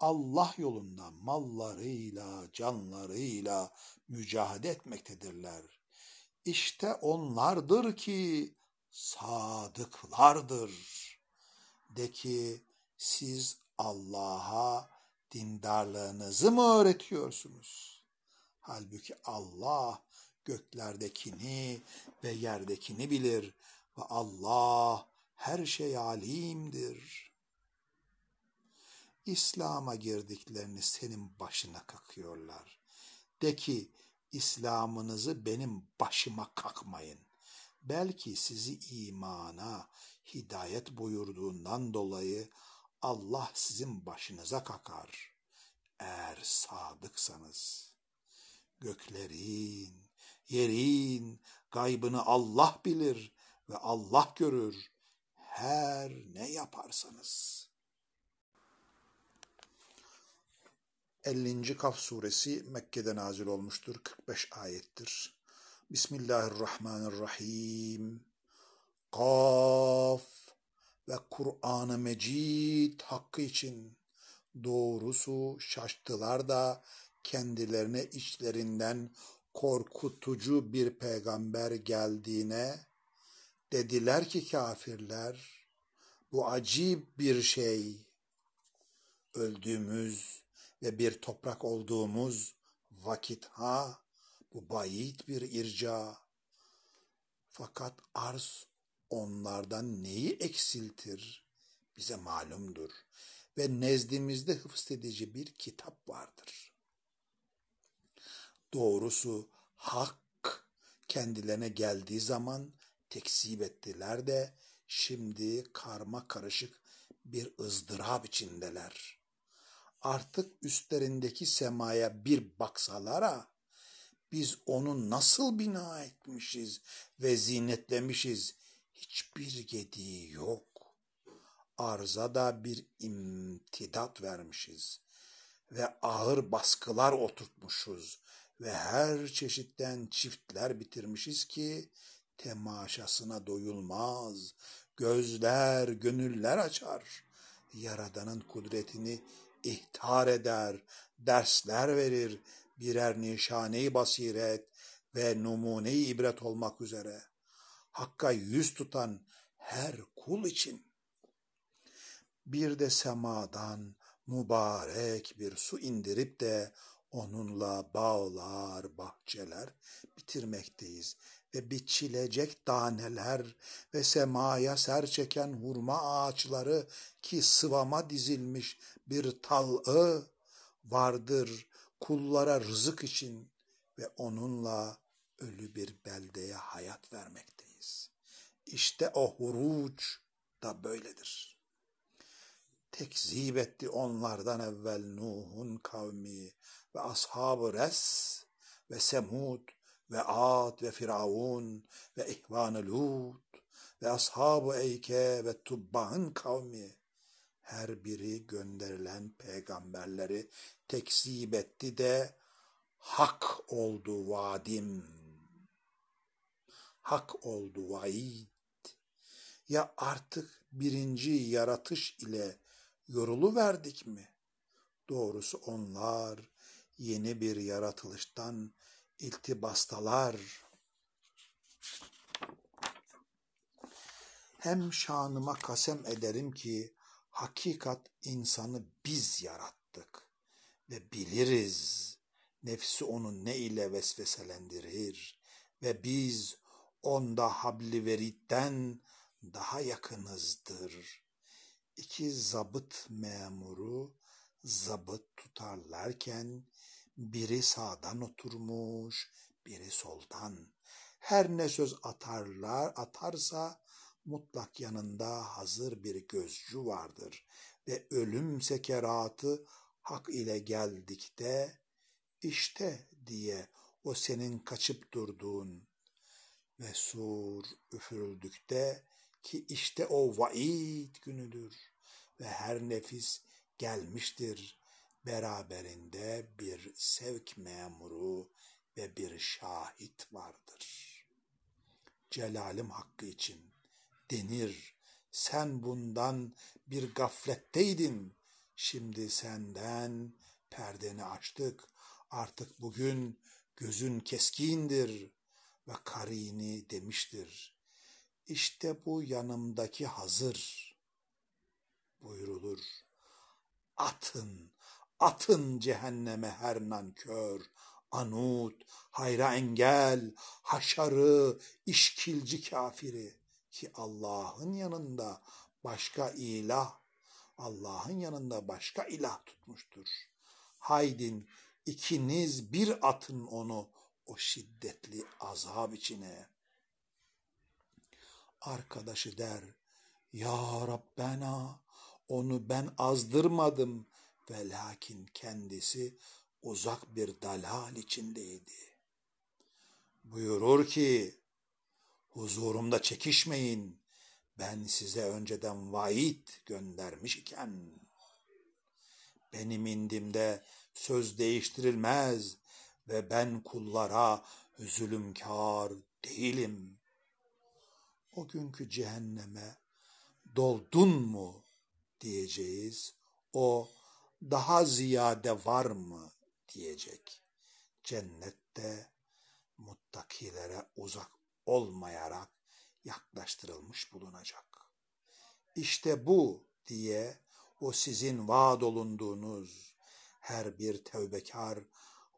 Speaker 1: Allah yolunda mallarıyla, canlarıyla mücadele etmektedirler. İşte onlardır ki sadıklardır. De ki siz Allah'a dindarlığınızı mı öğretiyorsunuz? Halbuki Allah göklerdekini ve yerdekini bilir ve Allah her şey alimdir. İslam'a girdiklerini senin başına kakıyorlar. De ki İslam'ınızı benim başıma kakmayın. Belki sizi imana, hidayet buyurduğundan dolayı Allah sizin başınıza kakar. Eğer sadıksanız. Göklerin, yerin gaybını Allah bilir ve Allah görür her ne yaparsanız. 50. Kaf suresi Mekke'de nazil olmuştur. 45 ayettir. Bismillahirrahmanirrahim. Kaf ve Kur'an-ı Mecid hakkı için doğrusu şaştılar da kendilerine içlerinden korkutucu bir peygamber geldiğine dediler ki kafirler bu acip bir şey. Öldüğümüz ve bir toprak olduğumuz vakit ha bu bayit bir irca. Fakat arz onlardan neyi eksiltir bize malumdur. Ve nezdimizde hıfzedici bir kitap vardır. Doğrusu hak kendilerine geldiği zaman tekzip ettiler de şimdi karma karışık bir ızdırap içindeler. Artık üstlerindeki semaya bir baksalara Biz onu nasıl bina etmişiz ve zinetlemişiz? Hiçbir gediği yok. Arza da bir imtidat vermişiz ve ağır baskılar oturtmuşuz ve her çeşitten çiftler bitirmişiz ki temaşasına doyulmaz. Gözler, gönüller açar. Yaradanın kudretini ihtar eder, dersler verir, birer nişane basiret ve numune ibret olmak üzere. Hakka yüz tutan her kul için. Bir de semadan mübarek bir su indirip de onunla bağlar, bahçeler bitirmekteyiz ve biçilecek daneler ve semaya ser çeken hurma ağaçları ki sıvama dizilmiş bir tal'ı vardır kullara rızık için ve onunla ölü bir beldeye hayat vermekteyiz. İşte o huruç da böyledir. Tekzip etti onlardan evvel Nuh'un kavmi ve ashab-ı Res ve Semud ve Ad ve Firavun ve İhvan-ı Lut ve ashab-ı Eyke ve Tubba'nın kavmi her biri gönderilen peygamberleri tekzip etti de hak oldu vadim. Hak oldu vaid. Ya artık birinci yaratış ile yorulu verdik mi? Doğrusu onlar yeni bir yaratılıştan iltibastalar. Hem şanıma kasem ederim ki hakikat insanı biz yarattık ve biliriz nefsi onu ne ile vesveselendirir ve biz onda habli veritten daha yakınızdır. İki zabıt memuru zabıt tutarlarken biri sağdan oturmuş, biri soldan. Her ne söz atarlar, atarsa mutlak yanında hazır bir gözcü vardır. Ve ölüm sekeratı hak ile geldikte işte diye o senin kaçıp durduğun. Ve sur üfürüldükte ki işte o vaid günüdür. Ve her nefis gelmiştir beraberinde bir sevk memuru ve bir şahit vardır. Celalim hakkı için denir. Sen bundan bir gafletteydin. Şimdi senden perdeni açtık. Artık bugün gözün keskindir ve karini demiştir. İşte bu yanımdaki hazır buyurulur. Atın, atın cehenneme her nankör, anut, hayra engel, haşarı, işkilci kafiri ki Allah'ın yanında başka ilah, Allah'ın yanında başka ilah tutmuştur. Haydin ikiniz bir atın onu o şiddetli azap içine. Arkadaşı der, Ya Rabbena onu ben azdırmadım ve lakin kendisi uzak bir dalal içindeydi. Buyurur ki, huzurumda çekişmeyin, ben size önceden vaid göndermiş iken, benim indimde söz değiştirilmez ve ben kullara zulümkar değilim. O günkü cehenneme doldun mu diyeceğiz. O daha ziyade var mı diyecek. Cennette muttakilere uzak olmayarak yaklaştırılmış bulunacak. İşte bu diye o sizin vaad olunduğunuz her bir tevbekar,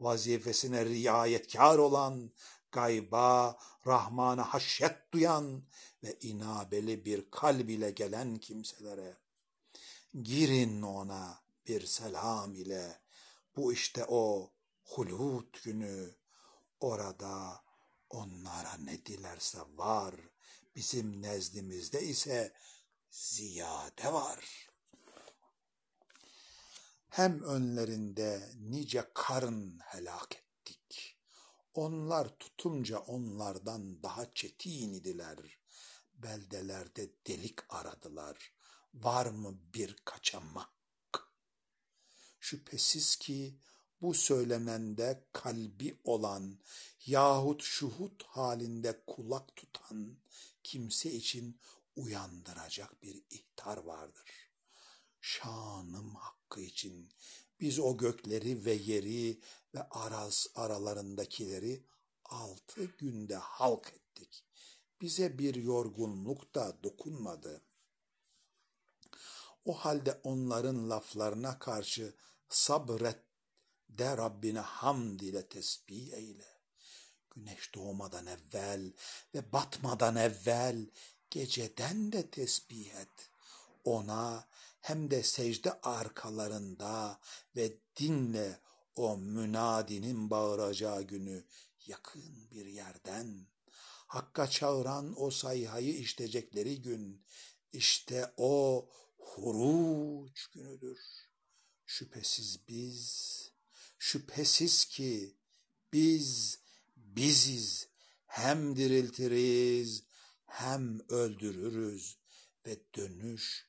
Speaker 1: vazifesine riayetkar olan, gayba, Rahman'a haşyet duyan ve inabeli bir kalb ile gelen kimselere girin ona bir selam ile. Bu işte o hulut günü. Orada onlara ne dilerse var. Bizim nezdimizde ise ziyade var. Hem önlerinde nice karın helak ettik. Onlar tutunca onlardan daha çetin idiler. Beldelerde delik aradılar. Var mı bir kaçamak? Şüphesiz ki bu söylenende kalbi olan yahut şuhut halinde kulak tutan kimse için uyandıracak bir ihtar vardır. Şanım hakkı için biz o gökleri ve yeri ve araz aralarındakileri altı günde halk ettik. Bize bir yorgunluk da dokunmadı. O halde onların laflarına karşı sabret de Rabbine hamd ile tesbih eyle. Güneş doğmadan evvel ve batmadan evvel geceden de tesbih et. Ona hem de secde arkalarında ve dinle o münadinin bağıracağı günü yakın bir yerden. Hakka çağıran o sayhayı iştecekleri gün, işte o huruç günüdür. Şüphesiz biz, şüphesiz ki biz biziz, hem diriltiriz hem öldürürüz ve dönüş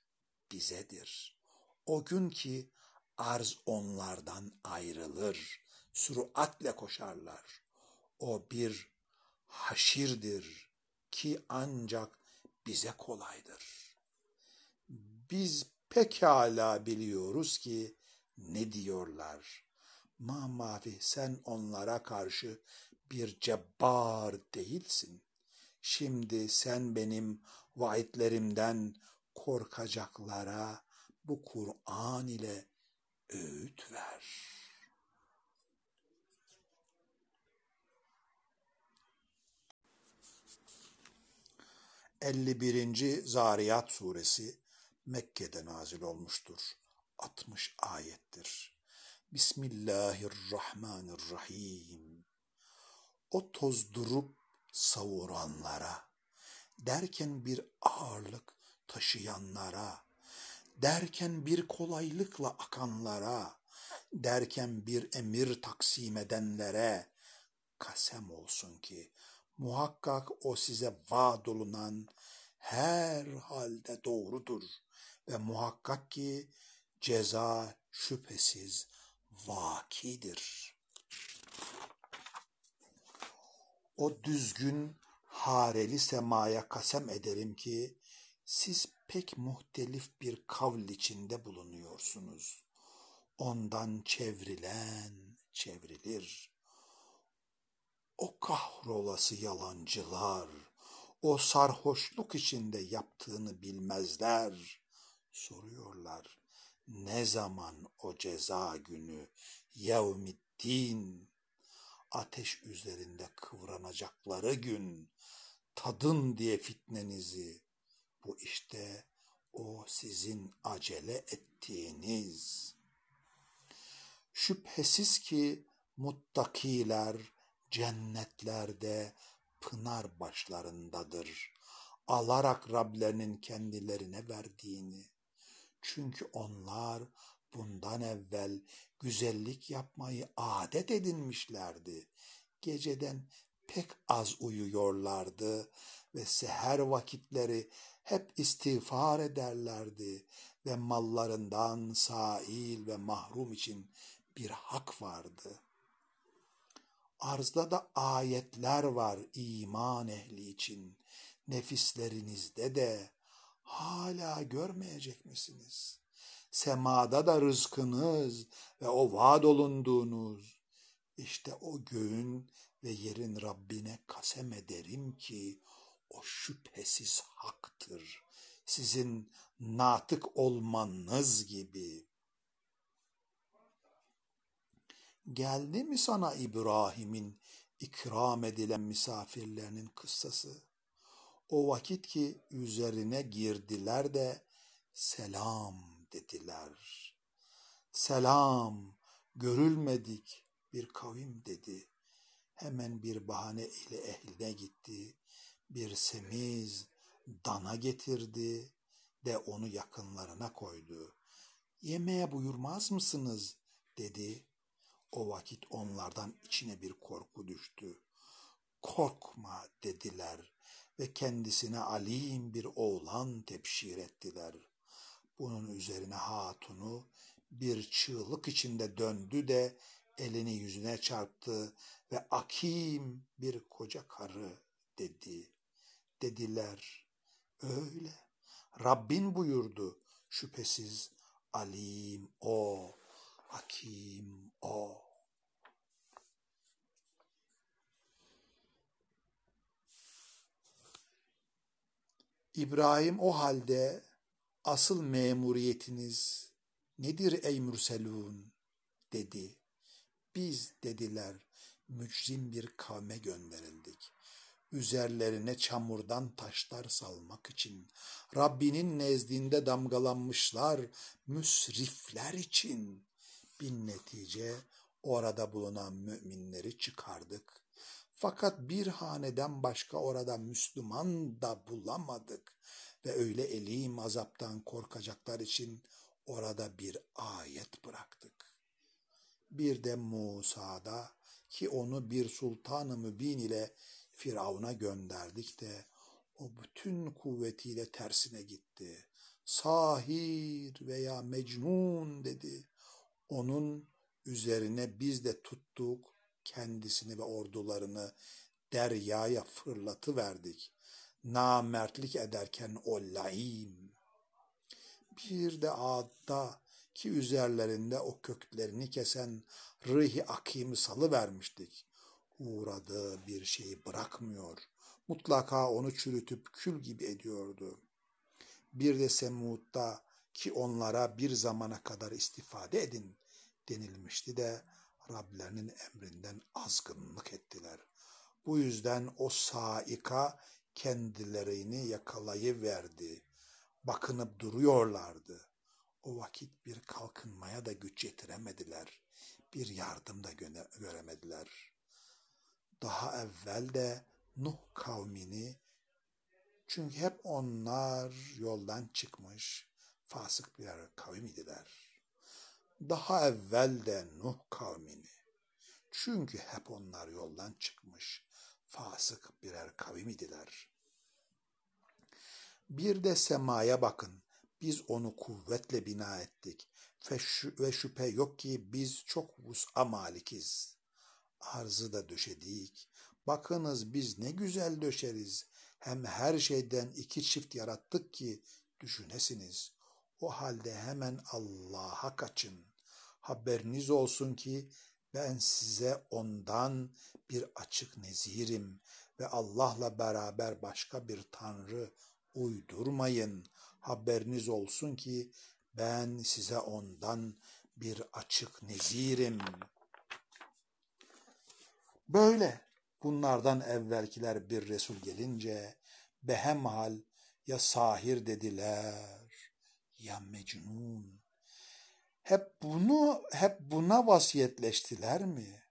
Speaker 1: bizedir. O gün ki arz onlardan ayrılır, süratle koşarlar. O bir haşirdir ki ancak bize kolaydır. Biz pekala biliyoruz ki ne diyorlar. Ma mavi sen onlara karşı bir cebbar değilsin. Şimdi sen benim vaatlerimden korkacaklara bu Kur'an ile öğüt ver. Elli birinci Zariyat Suresi Mekke'de nazil olmuştur. 60 ayettir. Bismillahirrahmanirrahim. O tozdurup savuranlara, derken bir ağırlık taşıyanlara, derken bir kolaylıkla akanlara, derken bir emir taksim edenlere kasem olsun ki muhakkak o size vaad olunan her halde doğrudur ve muhakkak ki ceza şüphesiz vakidir. O düzgün hareli semaya kasem ederim ki siz pek muhtelif bir kavl içinde bulunuyorsunuz. Ondan çevrilen çevrilir. O kahrolası yalancılar, o sarhoşluk içinde yaptığını bilmezler. Soruyorlar, ne zaman o ceza günü, yevmiddin, ateş üzerinde kıvranacakları gün, tadın diye fitnenizi, bu işte o sizin acele ettiğiniz. Şüphesiz ki muttakiler cennetlerde pınar başlarındadır. Alarak Rablerinin kendilerine verdiğini. Çünkü onlar bundan evvel güzellik yapmayı adet edinmişlerdi. Geceden pek az uyuyorlardı ve seher vakitleri hep istiğfar ederlerdi ve mallarından sail ve mahrum için bir hak vardı. Arzda da ayetler var iman ehli için. Nefislerinizde de hala görmeyecek misiniz? Semada da rızkınız ve o vaad olunduğunuz. İşte o göğün ve yerin Rabbine kasem ederim ki o şüphesiz haktır. Sizin natık olmanız gibi. Geldi mi sana İbrahim'in ikram edilen misafirlerinin kıssası? O vakit ki üzerine girdiler de selam dediler. Selam, görülmedik bir kavim dedi. Hemen bir bahane ile ehline gitti bir semiz dana getirdi de onu yakınlarına koydu. Yemeğe buyurmaz mısınız dedi. O vakit onlardan içine bir korku düştü. Korkma dediler ve kendisine alim bir oğlan tepşir ettiler. Bunun üzerine hatunu bir çığlık içinde döndü de elini yüzüne çarptı ve akim bir koca karı dedi. Dediler öyle. Rabbin buyurdu şüphesiz alim o, hakim o. İbrahim o halde asıl memuriyetiniz nedir ey mürselun dedi. Biz dediler mücrim bir kavme gönderildik. Üzerlerine çamurdan taşlar salmak için, Rabbinin nezdinde damgalanmışlar müsrifler için. Bin netice orada bulunan müminleri çıkardık. Fakat bir haneden başka orada Müslüman da bulamadık ve öyle elim azaptan korkacaklar için orada bir ayet bıraktık. Bir de Musa'da ki onu bir sultanı mübin ile Firavun'a gönderdik de o bütün kuvvetiyle tersine gitti. Sahir veya mecnun dedi. Onun üzerine biz de tuttuk kendisini ve ordularını deryaya fırlatı verdik. Namertlik ederken o laim. Bir de adda ki üzerlerinde o köklerini kesen rıhi akimi salı vermiştik. Uğradığı bir şeyi bırakmıyor. Mutlaka onu çürütüp kül gibi ediyordu. Bir de Semud'da ki onlara bir zamana kadar istifade edin denilmişti de Rablerinin emrinden azgınlık ettiler. Bu yüzden o saika kendilerini yakalayıverdi. Bakınıp duruyorlardı. O vakit bir kalkınmaya da güç yetiremediler. Bir yardım da göremediler. Daha evvel de Nuh kavmini çünkü hep onlar yoldan çıkmış fasık bir kavim idiler daha evvel de Nuh kavmini. Çünkü hep onlar yoldan çıkmış, fasık birer kavim idiler. Bir de semaya bakın, biz onu kuvvetle bina ettik ve şüphe yok ki biz çok vus'a malikiz. Arzı da döşedik. Bakınız biz ne güzel döşeriz. Hem her şeyden iki çift yarattık ki düşünesiniz. O halde hemen Allah'a kaçın. Haberiniz olsun ki ben size ondan bir açık nezirim ve Allah'la beraber başka bir tanrı uydurmayın. Haberiniz olsun ki ben size ondan bir açık nezirim. Böyle bunlardan evvelkiler bir Resul gelince behemhal ya sahir dediler ya mecnun. Hep bunu, hep buna vasiyetleştiler mi?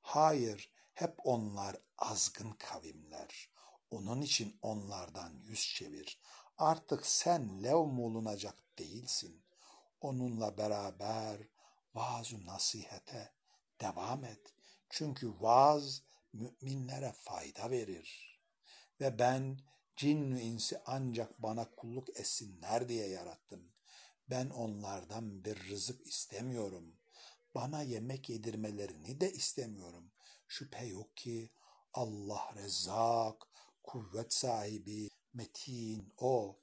Speaker 1: Hayır, hep onlar azgın kavimler. Onun için onlardan yüz çevir. Artık sen levm olunacak değilsin. Onunla beraber vaaz nasihete devam et. Çünkü vaaz müminlere fayda verir. Ve ben cin insi ancak bana kulluk etsinler diye yarattım. Ben onlardan bir rızık istemiyorum. Bana yemek yedirmelerini de istemiyorum. Şüphe yok ki Allah rezzak, kuvvet sahibi, metin o.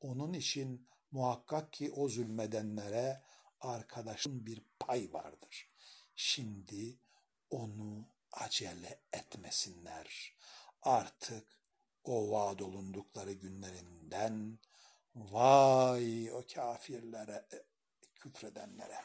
Speaker 1: Onun için muhakkak ki o zulmedenlere arkadaşın bir pay vardır. Şimdi onu acele etmesinler. Artık o vaad olundukları günlerinden vay o kafirlere, küfredenlere.